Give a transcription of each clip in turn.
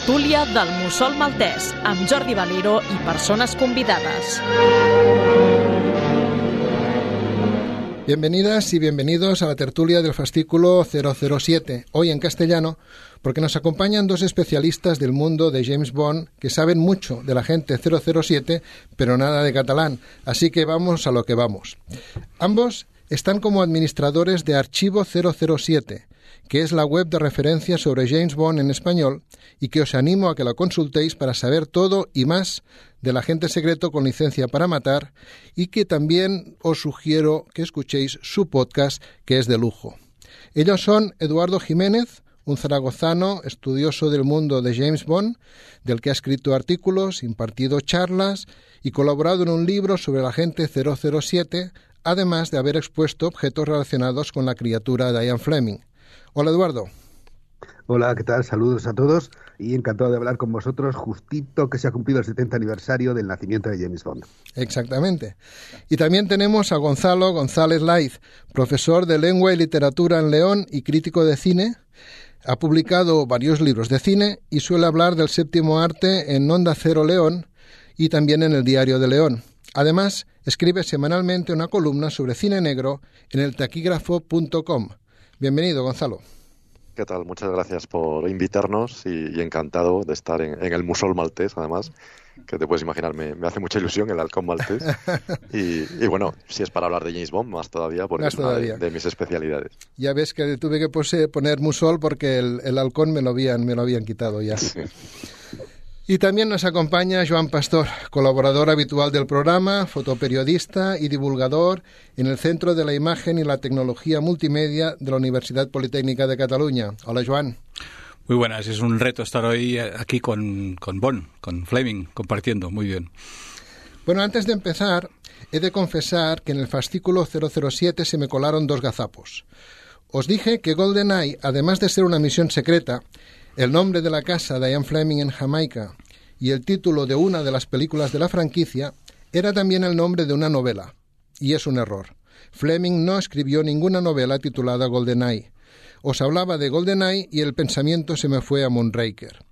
tertúlia del Mussol Maltès amb Jordi Valero i persones convidades. Bienvenidas y bienvenidos a la tertulia del fascículo 007, hoy en castellano, porque nos acompañan dos especialistas del mundo de James Bond que saben mucho de la gente 007, pero nada de catalán, así que vamos a lo que vamos. Ambos están como administradores de Archivo 007, que es la web de referencia sobre James Bond en español y que os animo a que la consultéis para saber todo y más del agente secreto con licencia para matar y que también os sugiero que escuchéis su podcast que es de lujo. Ellos son Eduardo Jiménez, un zaragozano estudioso del mundo de James Bond, del que ha escrito artículos, impartido charlas y colaborado en un libro sobre el agente 007, además de haber expuesto objetos relacionados con la criatura Diane Fleming. Hola Eduardo. Hola, ¿qué tal? Saludos a todos y encantado de hablar con vosotros justito que se ha cumplido el 70 aniversario del nacimiento de James Bond. Exactamente. Y también tenemos a Gonzalo González Laiz, profesor de lengua y literatura en León y crítico de cine. Ha publicado varios libros de cine y suele hablar del séptimo arte en Onda Cero León y también en el Diario de León. Además, escribe semanalmente una columna sobre cine negro en el taquígrafo.com. Bienvenido, Gonzalo. ¿Qué tal? Muchas gracias por invitarnos y, encantado de estar en, el Musol Maltés, además, que te puedes imaginar, me, hace mucha ilusión el halcón maltés. y, bueno, si es para hablar de James Bond, más todavía, porque es una de, mis especialidades. Ya ves que tuve que poner Musol porque el, halcón me lo habían, me lo habían quitado ya. Y también nos acompaña Joan Pastor, colaborador habitual del programa, fotoperiodista y divulgador en el Centro de la Imagen y la Tecnología Multimedia de la Universidad Politécnica de Cataluña. Hola, Joan. Muy buenas, es un reto estar hoy aquí con, con Bon, con Fleming, compartiendo. Muy bien. Bueno, antes de empezar, he de confesar que en el fascículo 007 se me colaron dos gazapos. Os dije que GoldenEye, además de ser una misión secreta, el nombre de la casa Diane Fleming en Jamaica y el título de una de las películas de la franquicia era también el nombre de una novela. Y es un error. Fleming no escribió ninguna novela titulada GoldenEye. Os hablaba de GoldenEye y el pensamiento se me fue a Moonraker.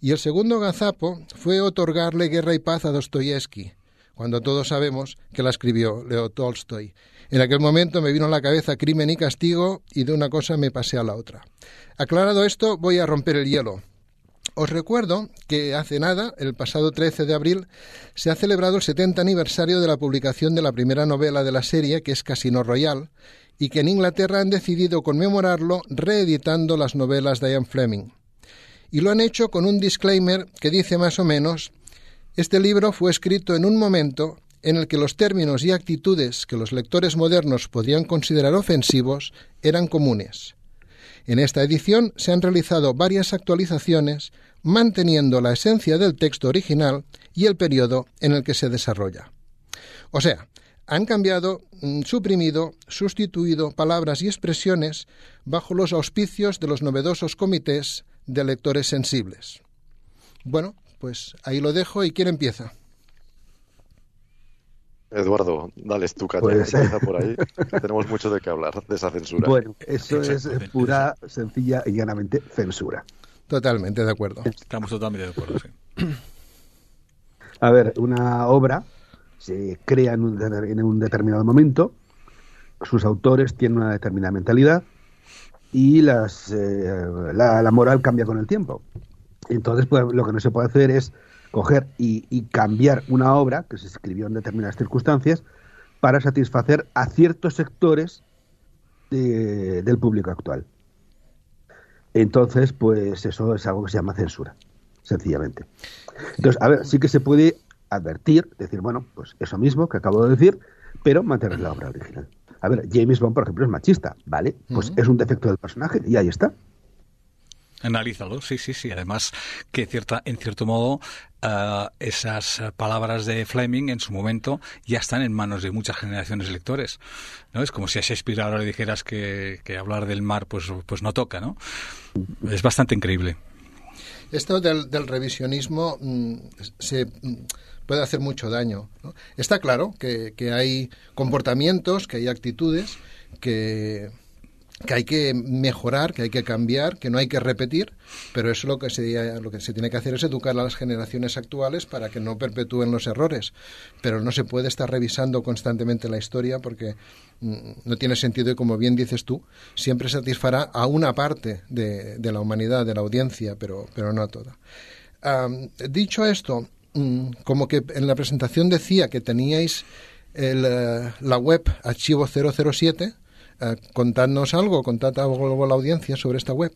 Y el segundo gazapo fue otorgarle Guerra y Paz a Dostoyevsky, cuando todos sabemos que la escribió Leo Tolstoy. En aquel momento me vino a la cabeza crimen y castigo y de una cosa me pasé a la otra. Aclarado esto, voy a romper el hielo. Os recuerdo que hace nada, el pasado 13 de abril, se ha celebrado el 70 aniversario de la publicación de la primera novela de la serie, que es Casino Royal, y que en Inglaterra han decidido conmemorarlo reeditando las novelas de Ian Fleming. Y lo han hecho con un disclaimer que dice más o menos, este libro fue escrito en un momento en el que los términos y actitudes que los lectores modernos podían considerar ofensivos eran comunes. En esta edición se han realizado varias actualizaciones manteniendo la esencia del texto original y el periodo en el que se desarrolla. O sea, han cambiado, mm, suprimido, sustituido palabras y expresiones bajo los auspicios de los novedosos comités de lectores sensibles. Bueno, pues ahí lo dejo y ¿quién empieza? Eduardo, dale tu caña, pues, empieza por ahí. tenemos mucho de qué hablar de esa censura. Bueno, eso es pura, sencilla y llanamente censura. Totalmente de acuerdo. Estamos totalmente de acuerdo, sí. A ver, una obra se crea en un, determinado momento, sus autores tienen una determinada mentalidad y las, eh, la, moral cambia con el tiempo. Entonces, pues, lo que no se puede hacer es coger y, cambiar una obra que se escribió en determinadas circunstancias para satisfacer a ciertos sectores del público actual. Entonces, pues eso es algo que se llama censura, sencillamente. Entonces, a ver, sí que se puede advertir, decir, bueno, pues eso mismo que acabo de decir, pero mantener la obra original. A ver, James Bond, por ejemplo, es machista, ¿vale? Pues es un defecto del personaje y ahí está. Analízalo, sí, sí, sí. Además, que cierta, en cierto modo, eh, esas palabras de Fleming en su momento ya están en manos de muchas generaciones de lectores. ¿no? Es como si a Shakespeare ahora le dijeras que, hablar del mar pues, pues no toca, ¿no? Es bastante increíble. Esto del, revisionismo mm, se mm, puede hacer mucho daño. Está claro que, que hay comportamientos, que hay actitudes que que hay que mejorar, que hay que cambiar, que no hay que repetir, pero eso lo que se, lo que se tiene que hacer es educar a las generaciones actuales para que no perpetúen los errores. Pero no se puede estar revisando constantemente la historia porque mm, no tiene sentido y como bien dices tú, siempre satisfará a una parte de, la humanidad, de la audiencia, pero, pero no a toda. dicho esto, mm, como que en la presentación decía que teníais eh, la web archivo 007, eh, contadnos algo, contad algo a la audiencia sobre esta web.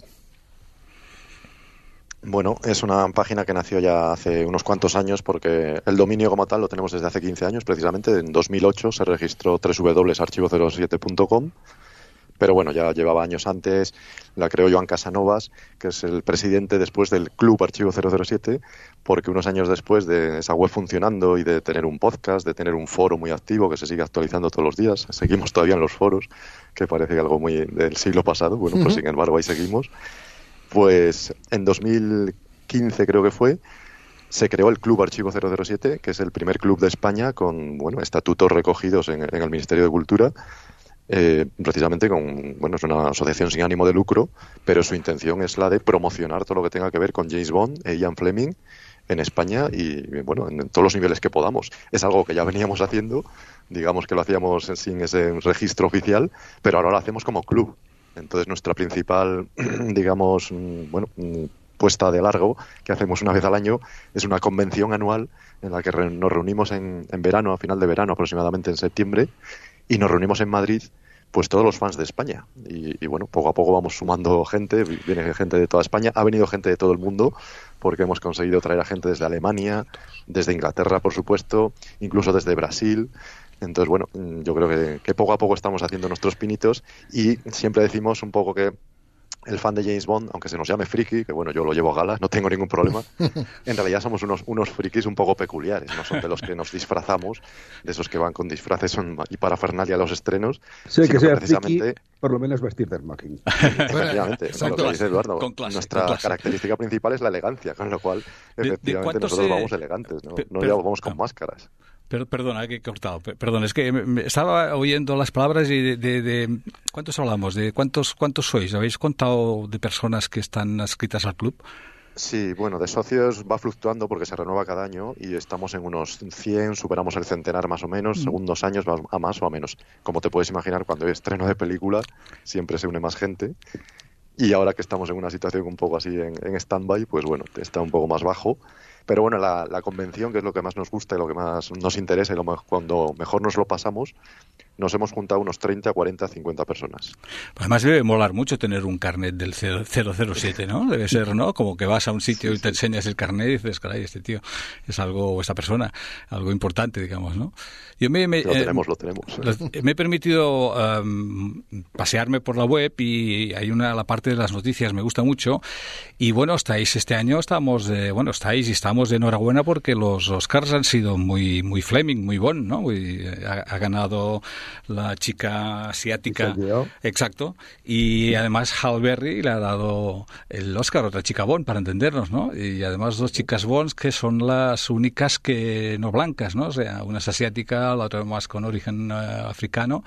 Bueno, es una página que nació ya hace unos cuantos años porque el dominio como tal lo tenemos desde hace 15 años, precisamente en 2008 se registró www.archivo07.com pero bueno, ya llevaba años antes, la creó Joan Casanovas, que es el presidente después del Club Archivo 007, porque unos años después de esa web funcionando y de tener un podcast, de tener un foro muy activo que se sigue actualizando todos los días, seguimos todavía en los foros, que parece algo muy del siglo pasado, bueno, pues sin embargo ahí seguimos, pues en 2015 creo que fue, se creó el Club Archivo 007, que es el primer club de España con bueno, estatutos recogidos en, en el Ministerio de Cultura eh, precisamente con, bueno, es una asociación sin ánimo de lucro, pero su intención es la de promocionar todo lo que tenga que ver con James Bond e Ian Fleming en España y, bueno, en todos los niveles que podamos. Es algo que ya veníamos haciendo, digamos que lo hacíamos sin ese registro oficial, pero ahora lo hacemos como club. Entonces nuestra principal, digamos, mm, bueno, mm, puesta de largo que hacemos una vez al año es una convención anual en la que nos reunimos en, en verano, a final de verano aproximadamente en septiembre, y nos reunimos en Madrid pues todos los fans de España. Y, bueno, poco a poco vamos sumando gente, viene gente de toda España, ha venido gente de todo el mundo, porque hemos conseguido traer a gente desde Alemania, desde Inglaterra, por supuesto, incluso desde Brasil. Entonces, bueno, yo creo que, que poco a poco estamos haciendo nuestros pinitos y siempre decimos un poco que el fan de James Bond, aunque se nos llame friki, que bueno, yo lo llevo a gala, no tengo ningún problema, en realidad somos unos, unos frikis un poco peculiares, no son de los que nos disfrazamos, de esos que van con disfraces son, y parafernalia a los estrenos. Sí, que sea precisamente... por lo menos vestir de smoking. Efectivamente, lo que dice Eduardo, nuestra característica principal es la elegancia, con lo cual, efectivamente, nosotros vamos elegantes, no, no vamos con ah. Máscaras perdona, que he cortado. Perdón, es que estaba oyendo las palabras y de, ¿Cuántos hablamos? ¿De cuántos, cuántos sois? ¿Habéis contado de personas que están adscritas al club? Sí, bueno, de socios va fluctuando porque se renueva cada año y estamos en unos 100, superamos el centenar más o menos, mm. según dos años va a más o a menos. Como te puedes imaginar, cuando hay estreno de película siempre se une más gente y ahora que estamos en una situación un poco así en, en stand-by, pues bueno, está un poco más bajo pero bueno, la, la, convención, que es lo que más nos gusta y lo que más nos interesa y lo, cuando mejor nos lo pasamos, nos hemos juntado unos 30, 40, 50 personas. Además debe molar mucho tener un carnet del 007, ¿no? Debe ser, ¿no? Como que vas a un sitio y te enseñas el carnet y dices, caray, este tío es algo, o esta persona, algo importante, digamos, ¿no? Yo me, lo eh, tenemos, lo tenemos. Me he permitido pasearme por la web y hay una, la parte de las noticias me gusta mucho y bueno, estáis este año, estamos, de, bueno, estáis y estamos de enhorabuena porque los Oscars han sido muy, muy Fleming, muy bon, ¿no? Y ha, ha ganado la chica asiática. Exacto. Y además Hal Berry le ha dado el Oscar a otra chica Bond, para entendernos, ¿no? Y además dos chicas Bonds que son las únicas que no blancas, ¿no? O sea, una es asiática, la otra más con origen eh, africano.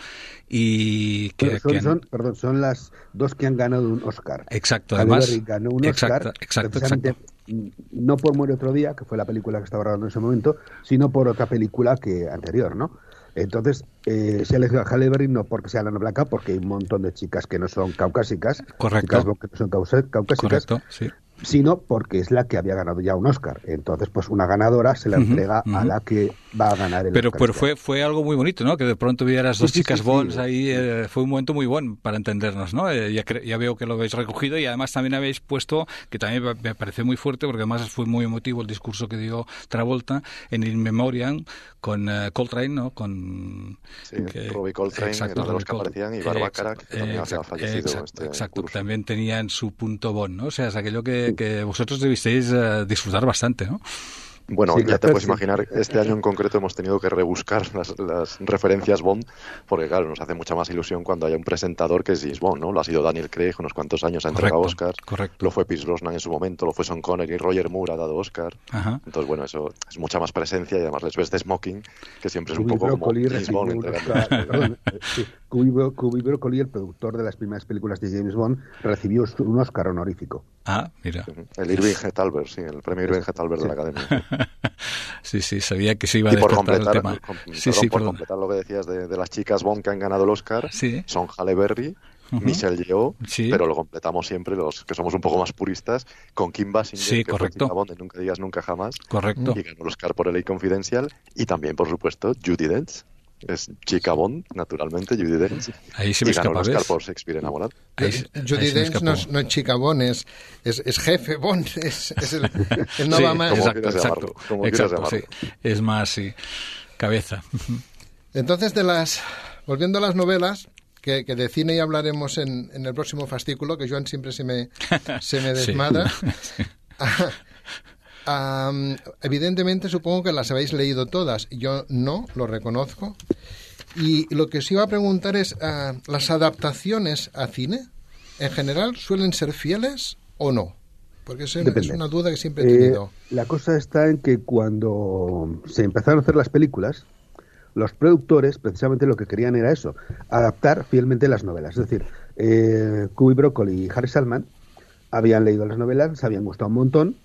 Y que, son, perdón, son las dos que han ganado un Oscar. Exacto, además. Berry ganó un Oscar. Exacto, exacto, No por Muere otro día, que fue la película que estaba grabando en ese momento, sino por otra película que anterior, ¿no? Entonces, eh, se ha elegido a Halle Berry no porque sea la blanca, porque hay un montón de chicas que no son caucásicas, Correcto. chicas que no son caucásicas, Correcto, sí sino porque es la que había ganado ya un Oscar. Entonces, pues una ganadora se la entrega a la que va a ganar el pero, Oscar. Pero fue, fue algo muy bonito, ¿no? Que de pronto vieras dos chicas Bonds ahí, eh, fue un momento muy bueno para entendernos, ¿no? Eh, ya, ya, veo que lo habéis recogido y además también habéis puesto, que también me parece muy fuerte, porque además fue muy emotivo el discurso que dio Travolta en In Memoriam con uh, Coltrane, ¿no? Con... Sí, Robbie Coltrane, exacto, de los que aparecían, y Barbara que también había fallecido exacto, este exacto. también tenía en su punto Bond, ¿no? O sea, es aquello que, que vosotros debisteis uh, disfrutar bastante, ¿no? Bueno, ya te puedes imaginar, este año en concreto hemos tenido que rebuscar las, referencias Bond, porque claro, nos hace mucha más ilusión cuando haya un presentador que es James Bond, ¿no? Lo ha sido Daniel Craig, unos cuantos años ha entregado Oscar. Correcto. Lo fue Pierce Brosnan en su momento, lo fue Sean Connery, Roger Moore ha dado Oscar. Entonces, bueno, eso es mucha más presencia y además les ves de smoking, que siempre es un poco como James Bond Cuby Broccoli, el productor de las primeras películas de James Bond, recibió un Oscar honorífico. Ah, mira. El Irving G. Talbert, sí, el premio Irving G. Talbert de la Academia. sí, sí, sabía que se iba a y por completar completar, el tema. sí, sí, por completar lo que decías de, de, las chicas Bond que han ganado el Oscar, sí. son Halle Berry, uh -huh. Michelle Yeoh, sí. pero lo completamos siempre los que somos un poco más puristas con Kim Basinger, sí, que correcto. fue Bond de Nunca digas nunca jamás, correcto. y ganó el Oscar por LA Confidencial, y también, por supuesto, Judy Dench, es chica Bond, naturalmente, Judy Dench. Ahí se me y ganó escapa, el Oscar ¿ves? por Shakespeare enamorado. Ahí, Judy ahí Dench no, es- escapó. no es chica Bond, es, es, es jefe Bond, es, es el, el no Sí, va más. como exacto, exacto, llamarlo, exacto, sí. Es más, sí, cabeza. Entonces, de las, volviendo a las novelas, que, que de cine ya hablaremos en, en el próximo fascículo, que Joan siempre se me, se me Sí. Am, evidentemente, supongo que las habéis leído todas. Yo no, lo reconozco. Y lo que os iba a preguntar es, ah, ¿las adaptaciones a cine, en general, suelen ser fieles o no? Porque eso es una duda que siempre he Eh, tenido. la cosa está en que cuando se empezaron a hacer las películas, los productores precisamente lo que querían era eso, adaptar fielmente las novelas. Es decir, eh, Cuby Broccoli y Harry Salman habían leído las novelas, les habían gustado un montón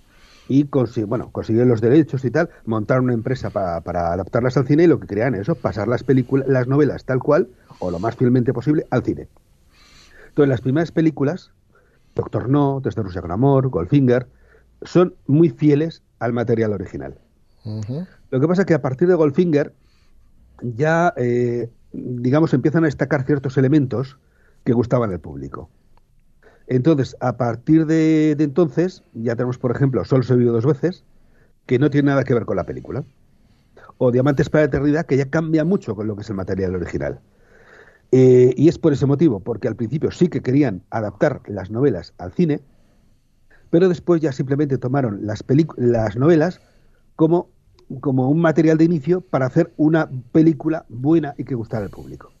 y consi- bueno, consiguieron los derechos y tal, montaron una empresa pa- para adaptarlas al cine y lo que querían era eso, pasar las películas, las novelas tal cual o lo más fielmente posible al cine. Entonces las primeras películas, Doctor No, Desde Rusia con Amor, Goldfinger, son muy fieles al material original. Lo que pasa es que a partir de Goldfinger ya, eh, digamos, empiezan a destacar ciertos elementos que gustaban al público. Entonces, a partir de, de entonces, ya tenemos, por ejemplo, Sol se vio dos veces, que no tiene nada que ver con la película. O Diamantes para la Eternidad, que ya cambia mucho con lo que es el material original. Eh, y es por ese motivo, porque al principio sí que querían adaptar las novelas al cine, pero después ya simplemente tomaron las, las novelas como, como un material de inicio para hacer una película buena y que gustara al público,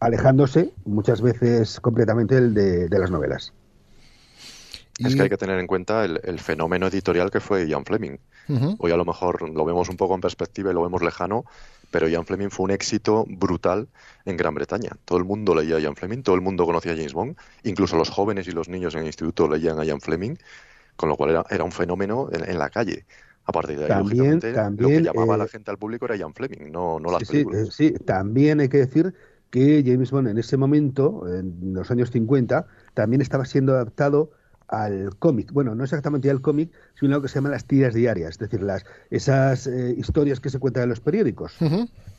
alejándose muchas veces completamente el de, de las novelas. Es que hay que tener en cuenta el, el fenómeno editorial que fue Ian Fleming. Hoy a lo mejor lo vemos un poco en perspectiva y lo vemos lejano, pero Ian Fleming fue un éxito brutal en Gran Bretaña. Todo el mundo leía a Ian Fleming, todo el mundo conocía a James Bond, incluso los jóvenes y los niños en el instituto leían a Ian Fleming, con lo cual era, era un fenómeno en, en la calle. A partir de ahí, También- lógicamente, lo que también, llamaba a la eh, gente al público era Ian Fleming, no, no las Sí, sí, películas. eh, sí, también hay que decir que James Bond en ese momento, en los años 50, también estaba siendo adaptado al cómic. Bueno, no exactamente al cómic, sino lo que se llaman las tiras diarias, es decir, las, esas eh, historias que se cuentan en los periódicos,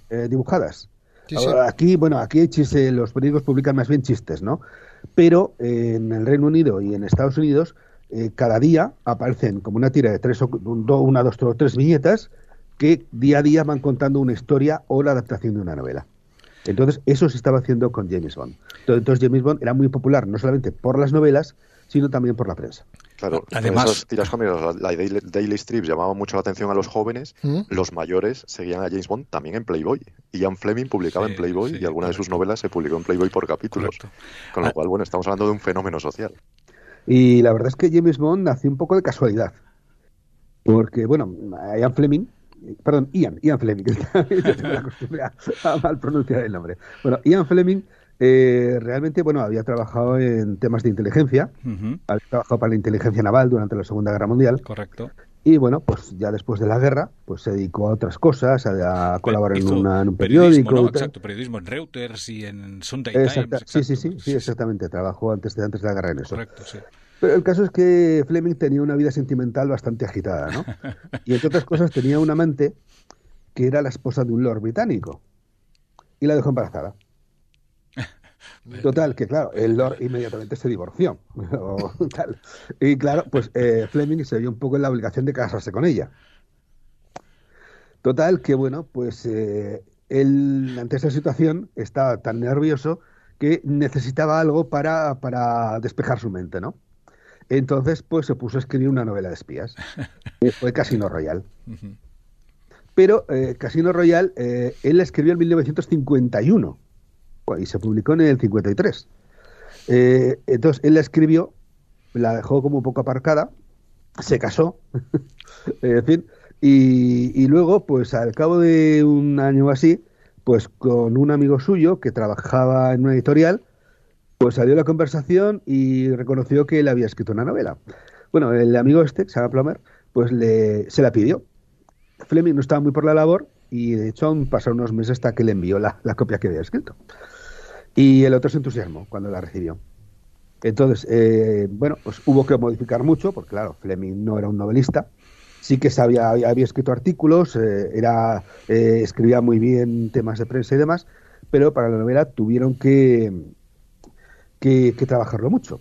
eh, dibujadas. Sí, Aquí, bueno, aquí hay chiste- los periódicos publican más bien chistes, ¿no? Pero eh, en el Reino Unido y en Estados Unidos, cada día aparecen como una tira de tres o do- una, dos o tres viñetas que día a día van contando una historia o la adaptación de una novela. Entonces, eso se estaba haciendo con James Bond. Entonces, entonces, James Bond era muy popular no solamente por las novelas, sino también por la prensa. Claro, Además- esas tiras cómicas, la, la Daily, Daily Strips llamaba mucho la atención a los jóvenes, ¿Mm? los mayores seguían a James Bond también en Playboy. Ian Fleming publicaba Sí, en Playboy sí, y alguna de sus novelas se publicó en Playboy por capítulos. Correcto. Con lo Ah. cual, bueno, estamos hablando de un fenómeno social. Y la verdad es que James Bond nació un poco de casualidad. Porque, bueno, Ian Fleming, perdón, Ian, Ian Fleming, yo tengo la costumbre a, a mal pronunciar el nombre. Bueno, Ian Fleming eh, realmente, bueno, había trabajado en temas de inteligencia, Ujú, había trabajado para la inteligencia naval durante la Segunda Guerra Mundial Correcto. y, bueno, pues ya después de la guerra, pues se dedicó a otras cosas, a, a colaborar en, una- en un periódico. Exacto, periodismo en Reuters y en Sunday Exacta- Times. sí, sí, sí, sí, exactamente. Trabajó antes de, antes de la guerra en eso. Correcto, sí. Pero el caso es que Fleming tenía una vida sentimental bastante agitada, ¿no? Y entre otras cosas tenía un amante que era la esposa de un lord británico. Y la dejó embarazada. Total, que claro, el lord inmediatamente se divorció. o tal. Y claro, pues eh, Fleming se vio un poco en la obligación de casarse con ella. Total, que bueno, pues eh, él ante esa situación estaba tan nervioso que necesitaba algo para, para despejar su mente, ¿no? Entonces, pues se puso a escribir una novela de espías. que fue Casino Royale. Ujú. Pero eh, Casino Royale, eh, él la escribió en 1951 y se publicó en el 53. Eh, entonces, él la escribió, la dejó como un poco aparcada, se casó, en fin, y, y luego, pues al cabo de un año o así, pues con un amigo suyo que trabajaba en una editorial, pues salió la conversación y reconoció que él había escrito una novela. Bueno, el amigo este, Sarah Plummer, pues le, se la pidió. Fleming no estaba muy por la labor y de hecho pasaron unos meses hasta que le envió la, la copia que había escrito. Y el otro se entusiasmó cuando la recibió. Entonces, eh, bueno, pues hubo que modificar mucho, porque claro, Fleming no era un novelista, sí que sabía, había escrito artículos, eh, era, eh, escribía muy bien temas de prensa y demás, pero para la novela tuvieron que, que, trabajarlo mucho.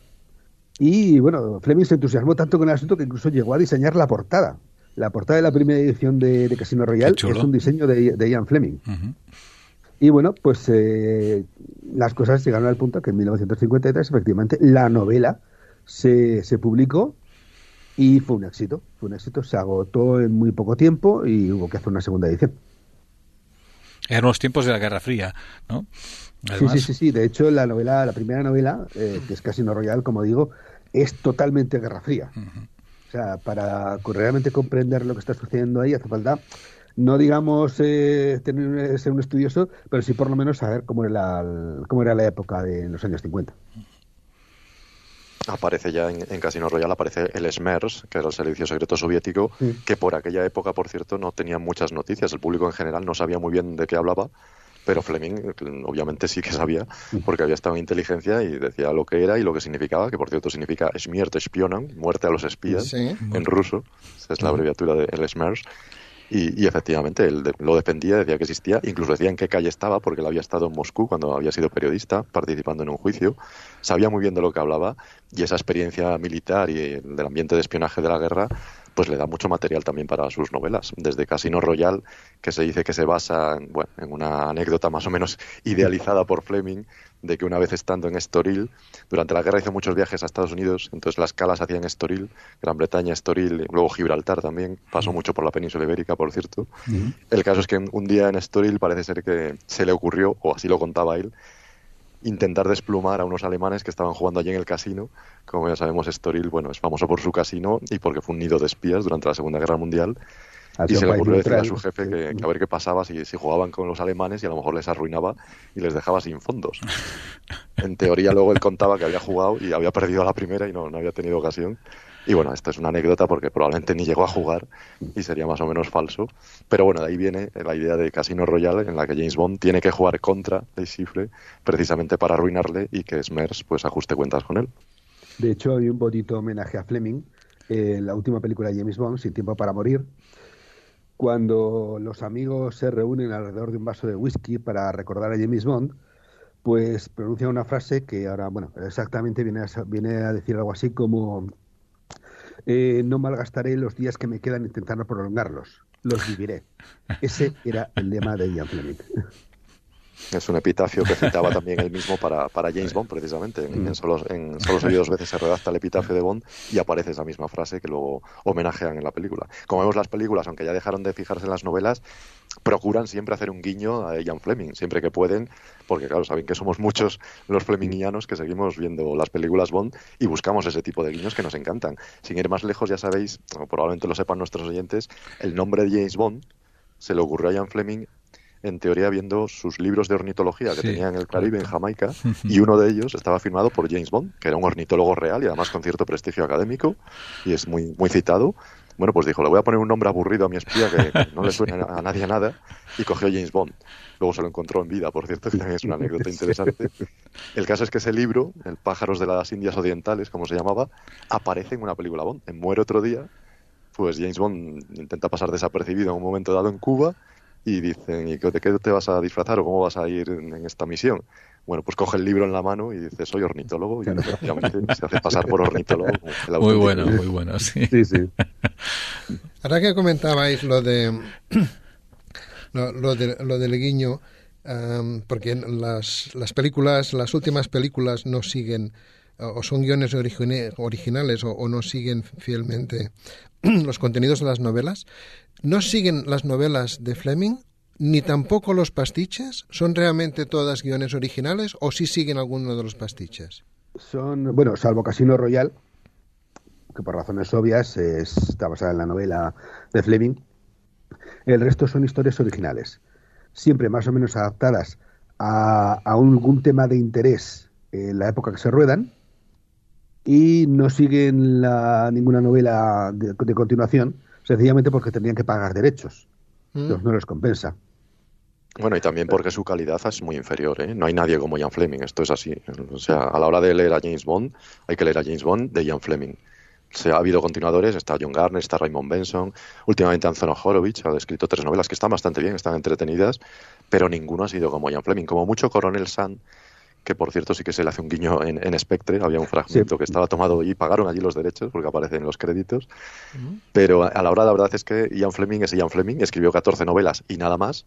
Y bueno, Fleming se entusiasmó tanto con el asunto que incluso llegó a diseñar la portada. La portada de la primera edición de, Casino Royale es un diseño de, Ian Fleming. Y bueno, pues eh, las cosas llegaron al punto que en 1953 efectivamente la novela se, se publicó y fue un éxito. Fue un éxito, se agotó en muy poco tiempo y hubo que hacer una segunda edición. Eran los tiempos de la Guerra Fría, ¿no? Sí, sí, sí, sí. De hecho, la novela, la primera novela, eh, que es Casino Royal, como digo, es totalmente Guerra Fría. O sea, para realmente comprender lo que está sucediendo ahí hace falta no digamos eh, tener, ser un estudioso, pero sí por lo menos saber cómo era la, cómo era la época de los años 50. Aparece ya en, Casino Royale, aparece el SMERS, que era el servicio secreto soviético, que por aquella época, por cierto, no tenía muchas noticias. El público en general no sabía muy bien de qué hablaba, pero Fleming obviamente sí que sabía, porque había estado en inteligencia y decía lo que era y lo que significaba, que por cierto significa Smiert Spionan, muerte a los espías, en ruso. Esa es la abreviatura del SMERS. Y, efectivamente, él lo defendía, decía que existía, incluso decía en qué calle estaba, porque él había estado en Moscú cuando había sido periodista, participando en un juicio, sabía muy bien de lo que hablaba, y esa experiencia militar y del ambiente de espionaje de la guerra, pues le da mucho material también para sus novelas. Desde Casino Royal, que se dice que se basa en, bueno, en una anécdota más o menos idealizada por Fleming, de que una vez estando en Estoril, durante la guerra hizo muchos viajes a Estados Unidos, entonces las calas hacían Estoril, Gran Bretaña, Estoril, luego Gibraltar también, pasó mucho por la península ibérica, por cierto. El caso es que un día en Estoril parece ser que se le ocurrió, o así lo contaba él, intentar desplumar a unos alemanes que estaban jugando allí en el casino. Como ya sabemos, Estoril bueno, es famoso por su casino y porque fue un nido de espías durante la Segunda Guerra Mundial y se le ocurrió decir a su jefe que, a ver qué pasaba si, si, jugaban con los alemanes y a lo mejor les arruinaba y les dejaba sin fondos. En teoría luego él contaba que había jugado y había perdido a la primera y no, no había tenido ocasión. Y bueno, esto es una anécdota porque probablemente ni llegó a jugar y sería más o menos falso. Pero bueno, de ahí viene la idea de Casino Royale en la que James Bond tiene que jugar contra el Cifre precisamente para arruinarle y que Smers pues ajuste cuentas con él. De hecho, hay un bonito homenaje a Fleming en la última película de James Bond, Sin tiempo para morir, cuando los amigos se reúnen alrededor de un vaso de whisky para recordar a James Bond, pues pronuncia una frase que ahora, bueno, exactamente viene a, viene a decir algo así como eh, no malgastaré los días que me quedan intentando prolongarlos, los viviré. Ese era el lema de Ian Fleming. Es un epitafio que citaba también él mismo para, para James Bond, precisamente. En, solo, en solo se dos veces se redacta el epitafio de Bond y aparece esa misma frase que luego homenajean en la película. Como vemos las películas, aunque ya dejaron de fijarse en las novelas, procuran siempre hacer un guiño a Ian Fleming, siempre que pueden, porque claro, saben que somos muchos los flemingianos que seguimos viendo las películas Bond y buscamos ese tipo de guiños que nos encantan. Sin ir más lejos, ya sabéis, o probablemente lo sepan nuestros oyentes, el nombre de James Bond se le ocurrió a Ian Fleming en teoría viendo sus libros de ornitología que tenía en el Caribe, en Jamaica, y uno de ellos estaba firmado por James Bond, que era un ornitólogo real y además con cierto prestigio académico, y es muy, muy citado. Bueno, pues dijo, le voy a poner un nombre aburrido a mi espía que no le suena a nadie nada, y cogió James Bond. Luego se lo encontró en vida, por cierto, que también es una anécdota interesante. El caso es que ese libro, El pájaros de las Indias Orientales, como se llamaba, aparece en una película Bond. En Muere otro día, pues James Bond intenta pasar desapercibido en un momento dado en Cuba y dicen, ¿y de qué te vas a disfrazar o cómo vas a ir en, esta misión? Bueno, pues coge el libro en la mano y dice, soy ornitólogo, y efectivamente se hace pasar por ornitólogo. Muy bueno, muy bueno, sí. sí, sí. Ahora que comentabais lo de lo, de, lo del guiño, porque las, las películas, las últimas películas no siguen o son guiones originales o, o, no siguen fielmente los contenidos de las novelas. ¿No siguen las novelas de Fleming? Ni tampoco los pastiches. ¿Son realmente todas guiones originales o sí siguen alguno de los pastiches? Son, bueno, salvo Casino Royal, que por razones obvias está basada en la novela de Fleming. El resto son historias originales. siempre más o menos adaptadas a, algún tema de interés en la época que se ruedan y no siguen la, ninguna novela de continuación, sencillamente porque tendrían que pagar derechos. Mm. Entonces no les compensa. Bueno, y también porque su calidad es muy inferior, ¿eh? No hay nadie como Ian Fleming, esto es así. O sea, a la hora de leer a James Bond, hay que leer a James Bond de Ian Fleming. Se ha habido continuadores, está John Garner, está Raymond Benson, últimamente Anthony Horowitz ha escrito tres novelas que están bastante bien, están entretenidas, pero ninguno ha sido como Ian Fleming. Como mucho Coronel Sand, que por cierto sí que se le hace un guiño en, en Spectre, había un fragmento Sí. que estaba tomado y pagaron allí los derechos porque aparece en los créditos, pero a la hora la verdad es que Ian Fleming es Ian Fleming, escribió 14 novelas y nada más,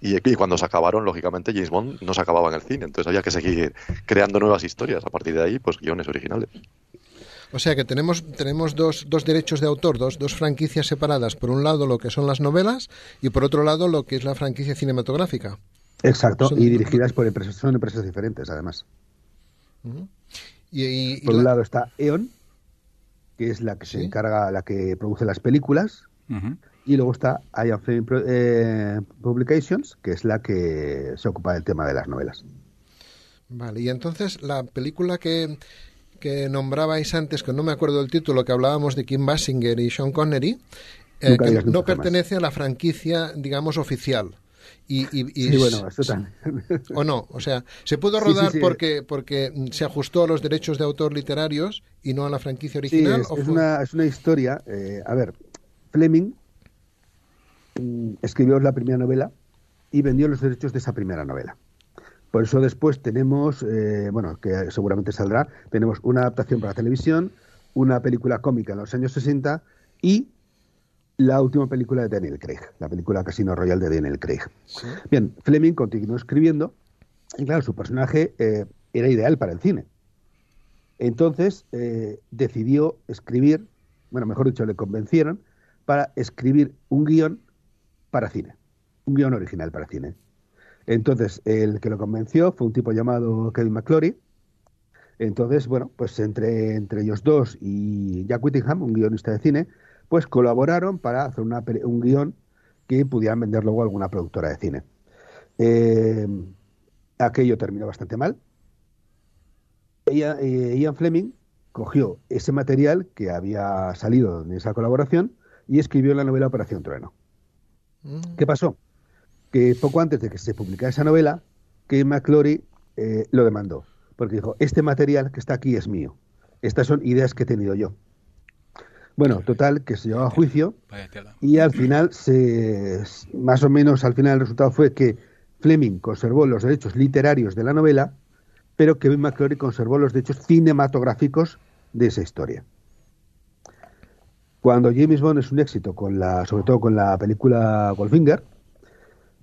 y, y cuando se acabaron, lógicamente, James Bond no se acababa en el cine, entonces había que seguir creando nuevas historias, a partir de ahí, pues guiones originales. O sea que tenemos, tenemos dos, dos derechos de autor, dos, dos franquicias separadas. Por un lado lo que son las novelas y por otro lado lo que es la franquicia cinematográfica. Exacto, Son- y dirigidas por empresas, son empresas diferentes además. Y, y- y Por la- un lado está E.ON, que es la que se Sí. encarga, la que produce las películas, y luego está Fleming Pro- eh, Publications, que es la que se ocupa del tema de las novelas. Vale, y entonces la película que, que nombrabais antes, que no me acuerdo del título, que hablábamos de Kim Basinger y Sean Connery, eh, que no pertenece a la franquicia, digamos, oficial. Y, y- y- Sí, bueno, eso o no, o sea, se pudo sí, rodar sí. porque porque se ajustó a los derechos de autor literarios y no a la franquicia original. es, ¿o es fue- una, es una historia. eh, a ver, Fleming mm, escribió la primera novela y vendió los derechos de esa primera novela. Por eso después tenemos, eh, bueno, que seguramente saldrá, tenemos una adaptación para televisión, una película cómica en los años 60 y la última película de Daniel Craig, la película Casino Royale de Daniel Craig. Sí. Bien, Fleming continuó escribiendo y claro, su personaje eh, era ideal para el cine. Entonces eh, decidió escribir, bueno, mejor dicho, le convencieron para escribir un guion para cine, un guion original para cine. Entonces, el que lo convenció fue un tipo llamado Kevin McClory. Entonces, bueno, pues entre, entre ellos dos y Jack Whittingham, un guionista de cine, pues colaboraron para hacer una, un guion que pudieran vender luego a alguna productora de cine. Eh, aquello terminó bastante mal. Ella- eh, Ian Fleming cogió ese material que había salido en esa colaboración y escribió la novela Operación Trueno. Mm. ¿Qué pasó? Que poco antes de que se publicara esa novela, que McClory eh, lo demandó, porque dijo, este material que está aquí es mío, estas son ideas que he tenido yo. Bueno, total, que se llevó a juicio y al final, se, más o menos al final el resultado fue que Fleming conservó los derechos literarios de la novela, pero Kevin McClory conservó los derechos cinematográficos de esa historia. Cuando James Bond es un éxito, con la, sobre todo con la película Goldfinger,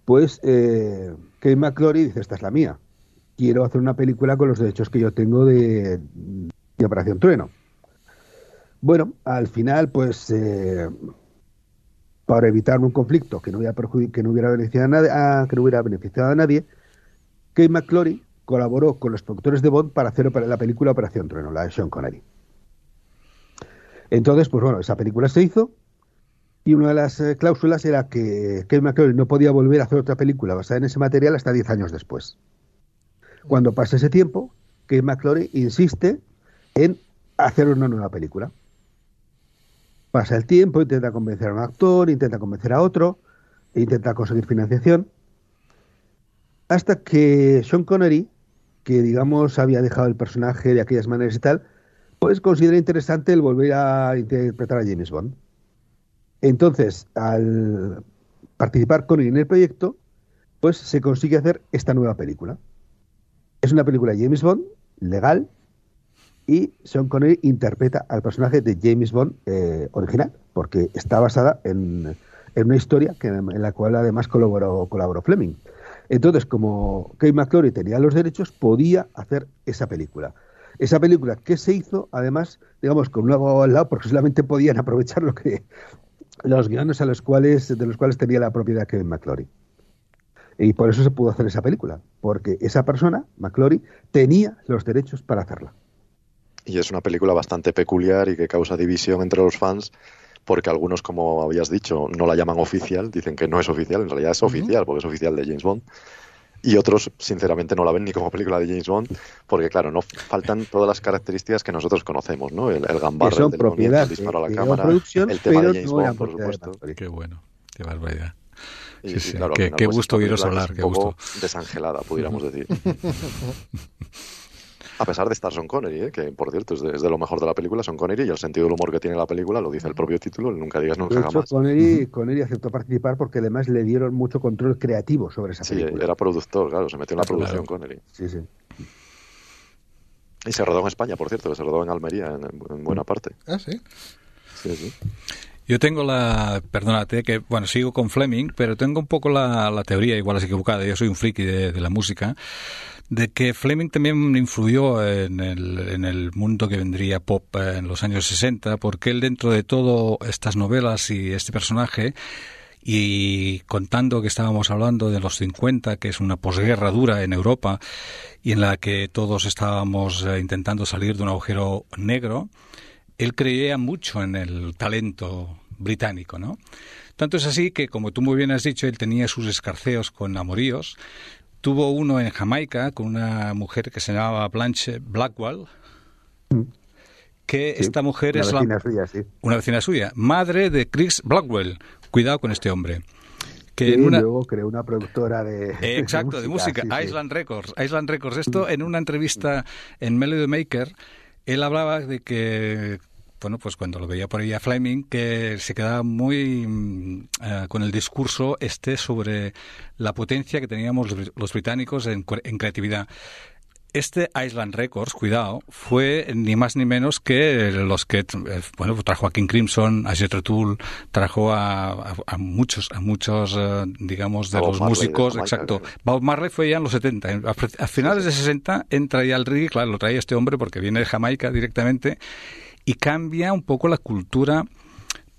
pues eh, Kevin McClory dice, esta es la mía. Quiero hacer una película con los derechos que yo tengo de, de Operación Trueno. Bueno, al final, pues eh, para evitar un conflicto que no hubiera, que no hubiera beneficiado a nadie, a- que no hubiera beneficiado a nadie, Kate McClory colaboró con los productores de Bond para hacer la película Operación Trueno, la de Sean Connery. Entonces, pues bueno, esa película se hizo y una de las eh, cláusulas era que Kate McClory no podía volver a hacer otra película basada en ese material hasta 10 años después. Cuando pasa ese tiempo, Kate McClory insiste en hacer una nueva película. Pasa el tiempo, intenta convencer a un actor, intenta convencer a otro, e intenta conseguir financiación, hasta que Sean Connery, que digamos había dejado el personaje de aquellas maneras y tal, pues considera interesante el volver a interpretar a James Bond. Entonces, al participar Connery en el proyecto, pues se consigue hacer esta nueva película. Es una película de James Bond, legal, y Sean Connery interpreta al personaje de James Bond eh, original, porque está basada en, una historia que, en la cual además colaboró, colaboró Fleming. Entonces, como Kate McClory tenía los derechos, podía hacer esa película. Esa película que se hizo, además, digamos, con un abogado al lado, porque solamente podían aprovechar lo que los guiones a los cuales, de los cuales tenía la propiedad Kevin McClory. Y por eso se pudo hacer esa película, porque esa persona, McClory, tenía los derechos para hacerla. Y es una película bastante peculiar y que causa división entre los fans porque algunos, como habías dicho, no la llaman oficial, dicen que no es oficial, en realidad es oficial, porque es oficial de James Bond. Y otros, sinceramente, no la ven ni como película de James Bond, porque, claro, no faltan todas las características que nosotros conocemos, ¿no? El, el gambarro, son el, demonio, el disparo a la cámara, el tema de James Bond, por supuesto. Qué bueno, qué barbaridad. Y, Sí, y sí. claro, al Qué- final, qué pues, gusto oíros hablar, qué gusto. Desangelada, pudiéramos decir. A pesar de estar Son Connery, ¿eh? que por cierto es de, es de lo mejor de la película, Son Connery, y el sentido del humor que tiene la película, lo dice el propio título, el nunca digas nunca De hecho, jamás. Connery, Connery aceptó participar porque además le dieron mucho control creativo sobre esa Sí, película. era productor, claro, se metió en la Claro. producción Connery. Sí, sí. Y se rodó en España, por cierto, que se rodó en Almería en, en buena parte. Ah, sí. Sí, sí. Yo tengo la, perdónate, que bueno, sigo con Fleming, pero tengo un poco la, teoría, igual es equivocada, yo soy un friki de, de la música, de que Fleming también influyó en el, en el mundo que vendría pop eh, en los años 60, porque él dentro de todo estas novelas y este personaje, y contando que estábamos hablando de los 50, que es una posguerra dura en Europa y en la que todos estábamos eh, intentando salir de un agujero negro, él creía mucho en el talento británico, ¿no? Tanto es así que, como tú muy bien has dicho, él tenía sus escarceos con amoríos. Tuvo uno en Jamaica con una mujer que se llamaba Blanche Blackwell, que Sí, esta mujer una es la, vecina suya, sí. una vecina suya, madre de Chris Blackwell. Cuidado con este hombre. Que Y en una, luego creó una productora de, eh, Exacto, de música, sí. Island Records, Island Records. Esto en una entrevista en Melody Maker, él hablaba de que, bueno, pues cuando lo veía por ahí a Fleming, que se quedaba muy mm, eh, con el discurso este sobre la potencia que teníamos los, bri- los británicos en, en creatividad. Este Island Records, cuidado, fue ni más ni menos que los que, eh, bueno, trajo a King Crimson, a Jethro Tull, trajo a, a- a muchos, a muchos, eh, digamos, de Bob los Marley músicos, exacto. Bob Marley fue ya en los 70. En- A, a finales de 60 entra ya el reggae, claro, lo traía este hombre porque viene de Jamaica directamente y cambia un poco la cultura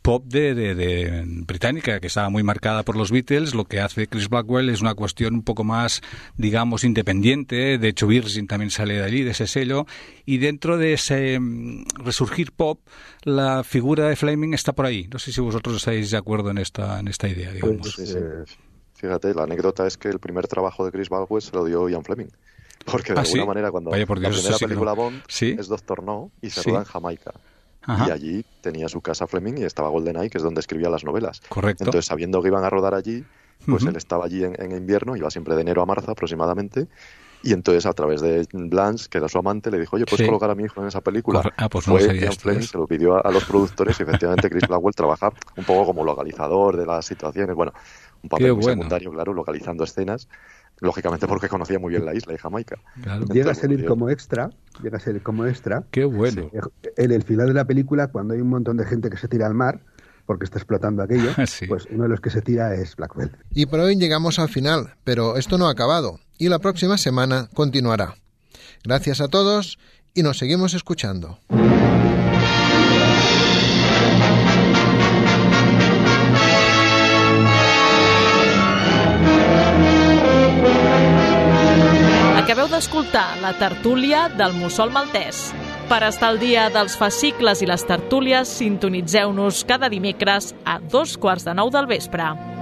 pop de, de- británica que estaba muy marcada por los Beatles. Lo que hace Chris Blackwell es una cuestión un poco más digamos independiente. De hecho Virgin también sale de allí de ese sello. Y dentro de ese mm, resurgir pop la figura de Fleming está por ahí. No sé si vosotros estáis de acuerdo en esta en esta idea digamos. Pues, eh, Fíjate, la anécdota es que el primer trabajo de Chris Baldwin se lo dio Ian Fleming. Porque de ¿Ah, alguna sí? manera, cuando Vaya por la Dios, primera eso sí película no. Bond Sí. es Doctor No y se roda en Jamaica. Ajá. Y allí tenía su casa Fleming y estaba GoldenEye, que es donde escribía las novelas. Correcto. Entonces, sabiendo que iban a rodar allí, pues Ujú. él estaba allí en, en invierno, iba siempre de enero a marzo aproximadamente. Y entonces, a través de Blanche, que era su amante, le dijo, oye, ¿puedes colocar a mi hijo en esa película? Ah, pues no Fue sabía Ian Fleming, se lo pidió a, a los productores y efectivamente Chris Blackwell trabaja un poco como localizador de las situaciones. Bueno, un papel Qué muy bueno. secundario, claro, localizando escenas. Lógicamente porque conocía muy bien la isla de Jamaica. Claro. llega a salir como extra, llega a salir como extra. qué bueno En el final de la película, cuando hay un montón de gente que se tira al mar, porque está explotando aquello, Sí. pues uno de los que se tira es Blackwell. Y por hoy llegamos al final, pero esto no ha acabado y la próxima semana continuará. Gracias a todos y nos seguimos escuchando. Acabeu d'escoltar la tertúlia del Mussol Maltès. Per estar al dia dels fascicles i les tertúlies, sintonitzeu-nos cada dimecres a dos quarts de nou del vespre.